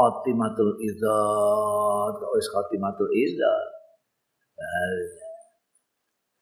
khatimatul idzat. Wis khatimatul idzat?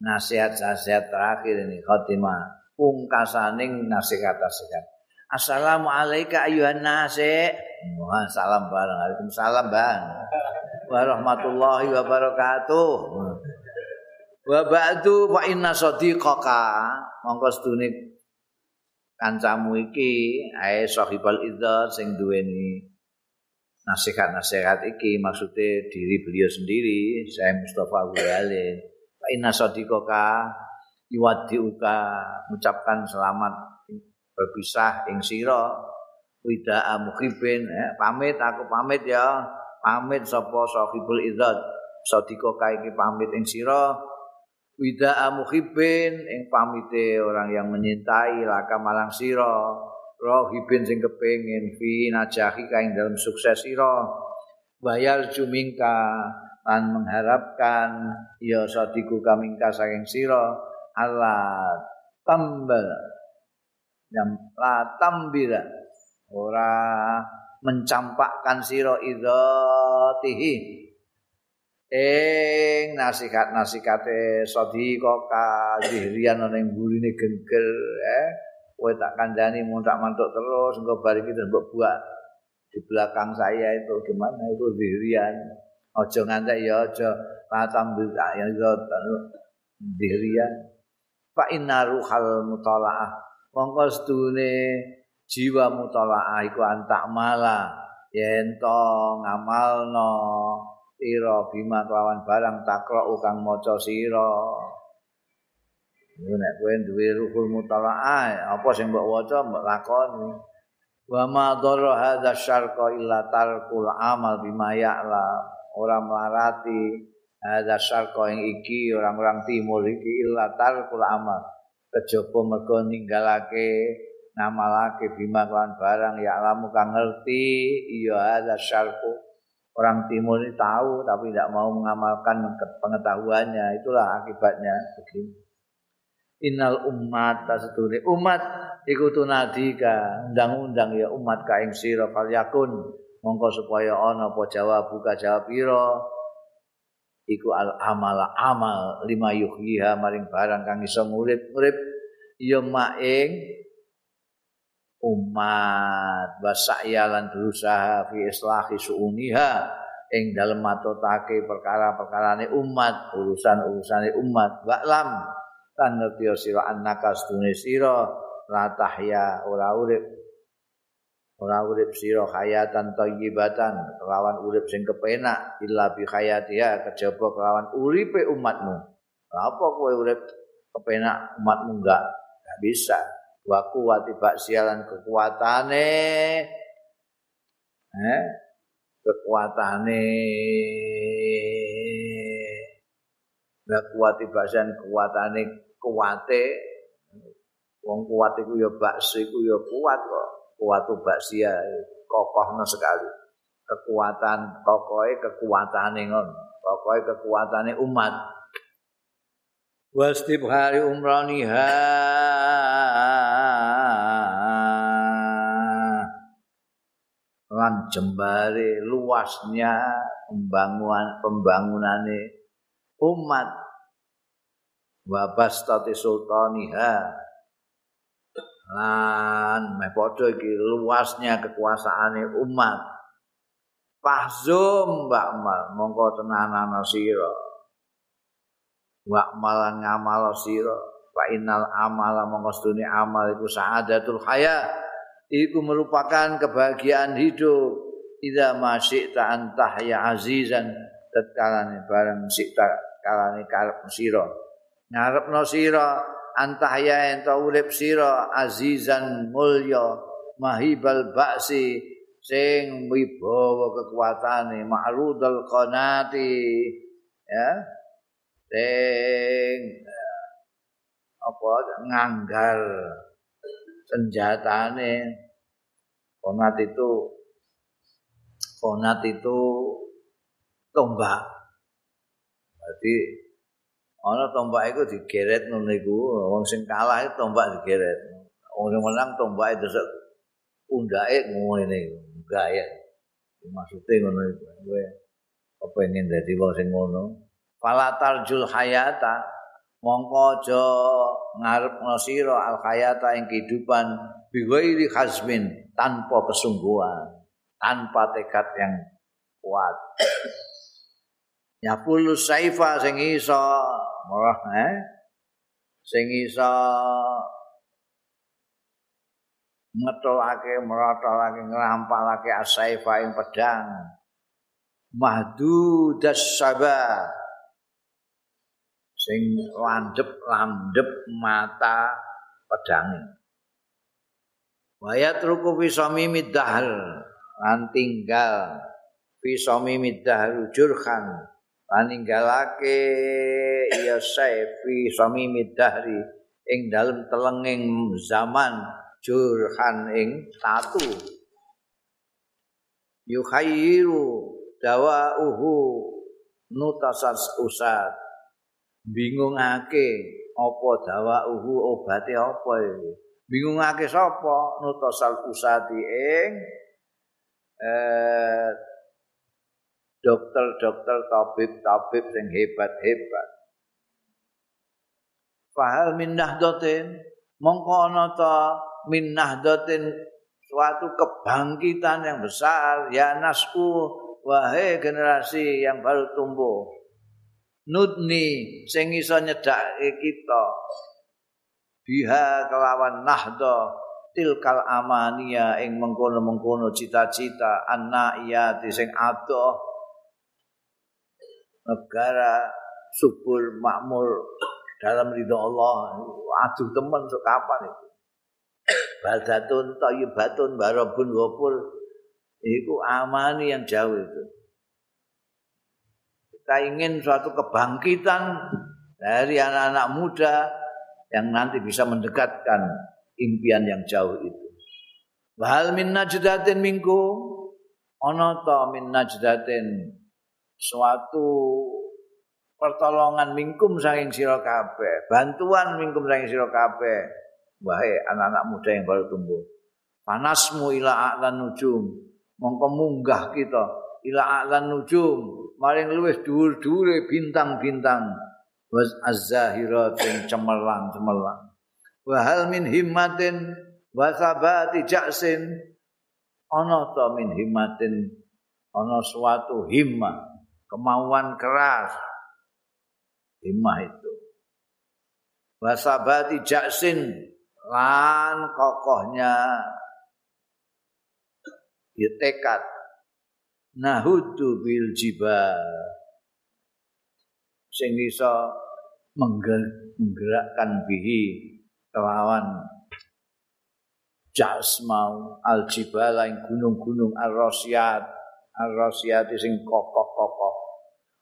Nasihat-nasihat terakhir ini khatimah. Pungkasaning nasihat-nasihat. Assalamualaikum ayuhan nasi Wah, salam bareng. Waalaikumsalam bang. Warahmatullahi wabarakatuh. Wa ba'du fa inna sadiqaka. Mongko sedune kancamu iki ae sahibal idzar sing duweni nasihat-nasihat iki maksudnya diri beliau sendiri. Saya Mustafa Wiyalin Pak Inna Sadiqoka Iwadiuka mengucapkan selamat berpisah ing sira. Wida'a mukhibin eh, pamit aku pamit ya. Pamit sapa sahibul idzat Sadiqoka iki pamit ing sira. Wida'a mukhibin ing pamite orang yang menyintai laka malang sira rohibin sing kepengin fi najahi kaing dalam sukses sira bayar jumingka lan mengharapkan ya sadiku kamingka saking sira. Allah tambal. Yang la tambira. Ora mencampakkan sira idzatihi ing nasihat-nasihate sadiqa dihrian ning burine gengger eh kowe tak kandhani mun tak mantuk terus engko bar iki mbok buat. Di belakang saya itu gimana? Itu dirian. Aja ngantek ya aja tatam ya dirian. Fa inna ruhal mutalaah. Mongko sedune jiwa mutalaah iku antak mala. Yen to ngamalno ira bima kelawan barang takra kang maca sira Iku nek kowe duwe ruhul mutalaah, apa sing mbok waca mbok lakoni. Wa ma dharra hadza syarqa illa tarkul amal bima ya'la. Ora melarati hadza syarqa ing iki orang-orang timur iki illa tarkul amal. Kejaba mergo ninggalake ngamalake bima kan barang ya alamu kang ngerti iya hadza syarqa. Orang timur ini tahu tapi tidak mau mengamalkan pengetahuannya. Itulah akibatnya begini. Innal ummat tasdure umat iku tunadika undang-undang ya umat ka ing sira falyakun mongko supaya ana apa jawab buka jawab pira. Iku al amala amal lima yuhyiha maring barang kang iso ngurip-urip ya maing umat wasaya lan berusaha fi islahi suuniha ing dalem matotake perkara-perkarane umat urusan-urusane umat wa'lam lan ngerti sira annaka sedune sira la tahya ora urip. Ora urip sira hayatan thayyibatan kelawan urip sing kepenak illa bi hayatiha kejaba kelawan uripe umatmu. Apa kowe urip kepenak umatmu enggak? Enggak bisa. Wa kuwati baksialan kekuatane. Eh kekuatane. Kuati bahasan kekuatane kuwate. Wong kuat iku ya bakso iku ya kuat kok. Kuat baksia kokohno sekali. Kekuatan kokohe kekuatane ngono. Kokohe kekuatane umat. Wastib hari umraniha lan jembare luasnya pembangunan pembangunane umat wa bastati sultaniha. Lan meh iki luasnya kekuasaane umat. Fahzum mbak mal mongko tenanan sira. Wa malan ngamal sira. Fa innal amala mongko sedune amal iku saadatul haya. Iku merupakan kebahagiaan hidup. Idza masyita antah ya azizan tetkalane bareng sikta kalane karep sira ngarepno sira antahya ento urip sira azizan mulya mahibal ba'si sing wibawa kekuatane ma'rudul qanati ya. Sing apa nganggar senjatane. Konat itu konat itu tombak. Berarti ana tombak iku digeret ngono iku wong sing kalah itu tombak digeret wong sing menang tombak itu undake ngene gaya Maksudnya ngono iku. Kowe kepengin dadi wong sing ngono. Falatarjul hayata mongko aja ngarepno sira al hayata ing kehidupan bighairi khazmin tanpa kesungguhan, tanpa tekad yang kuat. Ya pulu saifa sing iso marah eh? Sing iso ngetolake merotolake ngrampalake asaifa ing pedang. Mahdudas saba sing landep-landep mata pedange. Wayat ruku fi samimid dahr lan tinggal fi samimid dahr jurhan lan ninggalake ya saifi samimid dahri ing dalem telenging zaman jurhan ing tatu. Yukhayyiru dawauhu nutasas usad bingungake apa dawauhu obate apa iki? Bingungake sapa nutasal usati ing eh dokter-dokter tabib-tabib sing hebat-hebat. Fahal minnah doten mongko ana ta min nahdatin suatu kebangkitan yang besar ya nasku wahai generasi yang baru tumbuh. Nudni sing iso nyedake kita. Biha kelawan nahda tilkal amania ing mengkono-mengkono cita-cita anak iya sing adoh negara subur makmur dalam ridho Allah. Aduh teman sok kapan itu? Baldatun thayyibatun barabun wapur itu amani yang jauh itu. Kita ingin suatu kebangkitan dari anak-anak muda yang nanti bisa mendekatkan impian yang jauh itu. Wahal min najdatin minggu. Ana ta min suatu pertolongan mingkum saking sira kabeh bantuan mingkum saking sira kabeh wahai anak-anak muda yang baru tumbuh. Panasmu ila a'lan nujum. Mongko munggah kita ila a'lan nujum. Maring luwih dhuwur-dhuwure bintang-bintang. Was az-zahirat cemerlang-cemerlang. Wa hal min himmatin wa sabati ja'sin. Ana ta min himmatin ana suatu himmah, kemauan keras. Himmah itu. Wa sabati ja'sin lan kokohnya. Ya tekad. Nahudu bil jibal sing iso menggerakkan bihi kelawan jasmau al jibal ing gunung-gunung ar-rasyat ar-rasyat sing kokoh-kokoh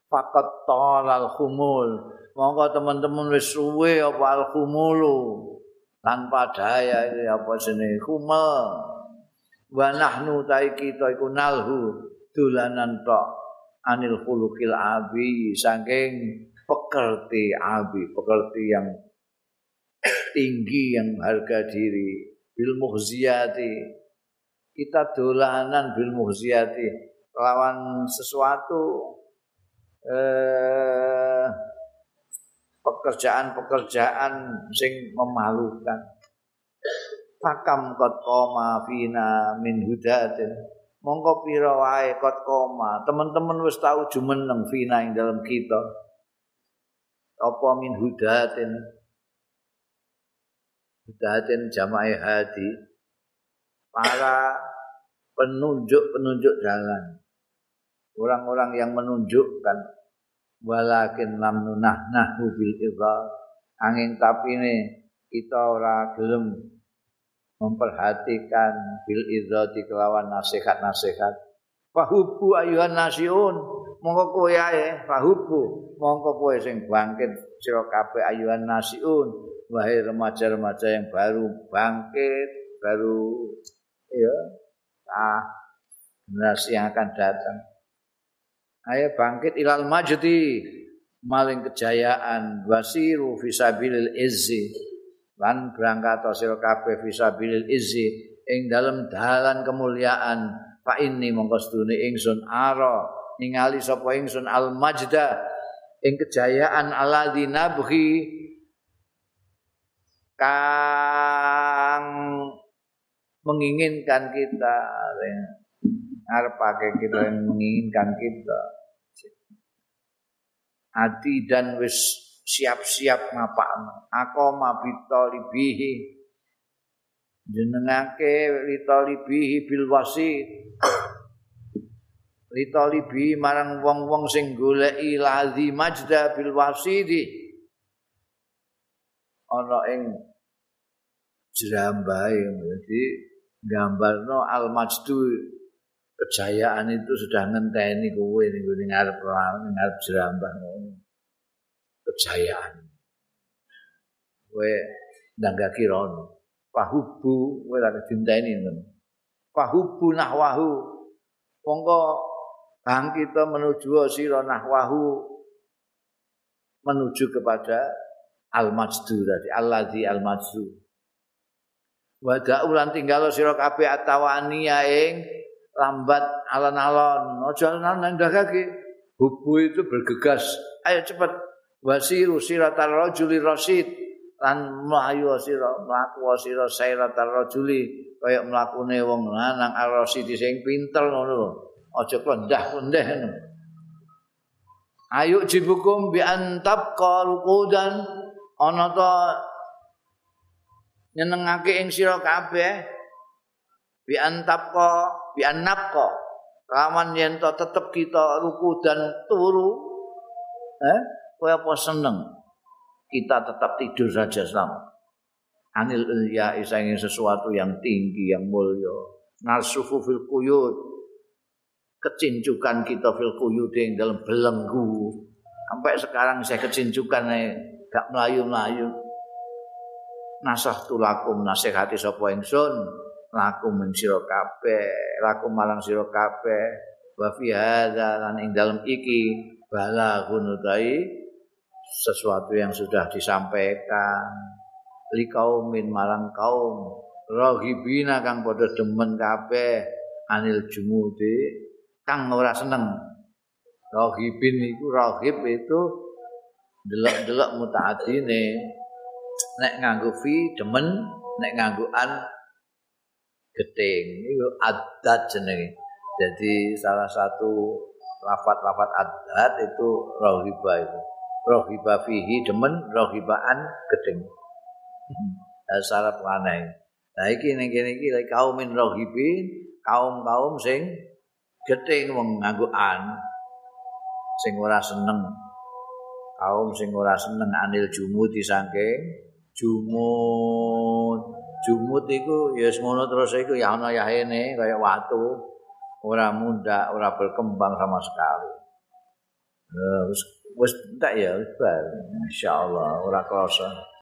fakat talal khumul. Monggo teman-teman wis suwe apa al khumulu? Tanpa daya ini apa sini kumel wa nahnu tai kita iku nalhu dulanan tok anil khuluqil abi saking pekerti abi pekerti yang tinggi yang harga diri. Bil muhziyati kita dolanan bil muhziyati lawan sesuatu eh pekerjaan-pekerjaan sing memalukan. Pakam kot koma fina min hudatin. Mongko pira wae kot koma. Teman-teman wis tahu jumeneng fina ing dalam kita. Apa min hudatin? Hudatin jama'i hadi. Para penunjuk-penunjuk jalan. Orang-orang yang menunjukkan walakin lam nunah nahu bil idhar angin tapi ini kita ora gelem memperhatikan bil di kelawan nasihat-nasihat. Fahubu ayuhan nasiun. Mongko kowe ae fahubu. Mongko kowe sing bangkit sira kabeh ayuhan nasiun. Wahai remaja-remaja yang baru bangkit baru ya ah generasi yang akan datang ayo bangkit ilal majdi. Maling kejayaan. Wasiru fisabilil izzi. Lan berangkat sira kabeh fisabilil izzi. Ing dalam dalan kemuliaan. Fa inni mongko sedune ingsun ara. Ningali sapa ingsun al majda. Ing kejayaan alladzi nabghi. Kang menginginkan kita arep pakai kita yang menginginkan kita hati dan wis siap-siap ngapakno aku mabito libihi. Jenengake litolibihi bil wasi. Litolibi marang wong-wong sing goleki lazi majda bil wasidi ana ing jerambahe jadi gambarno al majdu kejayaan itu sudah ngenteni kowe ning ngarep ngarep jerambah ngono. Kejayaan. Kowe ndang gak fahubu kowe lak dinteni ngono. Fahubu nahwahu. Monggo bang kita menuju sira nahwahu menuju kepada al-majdu tadi allazi al-majdu. Wa da'ulan tinggal sira kabeh atawaniya ing lambat alon-alon. Aja nandhakake hubu itu bergegas. Ayo cepat wasiru siratal rajuli rasyid lan mlayu sira mlaku sira sairatar rajuli. Kaya mlakune wong lanang arosidi sing pinter ngono lho. Aja kendah-kendeh ngono. Ayo jibukum bi antab qaludan ana ta nyenengake ing sira kabeh bi antab bi anab lawan yen to tetep kita ruku dan turu eh kowe apa seneng? Kita tetap tidur saja selama anil ilya isangin sesuatu yang tinggi yang mulia. Nasufu fil kuyut. Kecincukan kita fil kuyut yang dalam belenggu. Sampai sekarang saya kecincukan eh, gak melayu-melayu. Nasah tulakum nasihati sapa ingsun lakum min sira kabeh lakum malang sira kabeh. Wa fi hadza lan ing dalem iki bala gunutai sesuatu yang sudah disampaikan. Li kaumin marang kaum rohibina kang padha demen kabeh anil jumudi kang ora seneng. Rohibin iku rohib itu delok-delok mutaatine nek nganggo fi demen nek nganggo an geting iku adat jenenge. Jadi salah satu lafat-lafat adat itu rohiba itu. Rohiba fihi demen rohibaan gedeng sarap aneh nah iki ning kene iki lek kaum min rohibin kaum-kaum sing gedeng wong nganggo an sing ora seneng. Kaum sing ora seneng anil jumut disangke jumut jumut iku ya ngono terus iku ya ana yahene kaya watu. Ora muda ora berkembang sama sekali. Terus wis entek ya wis bar. Insyaallah ora krasa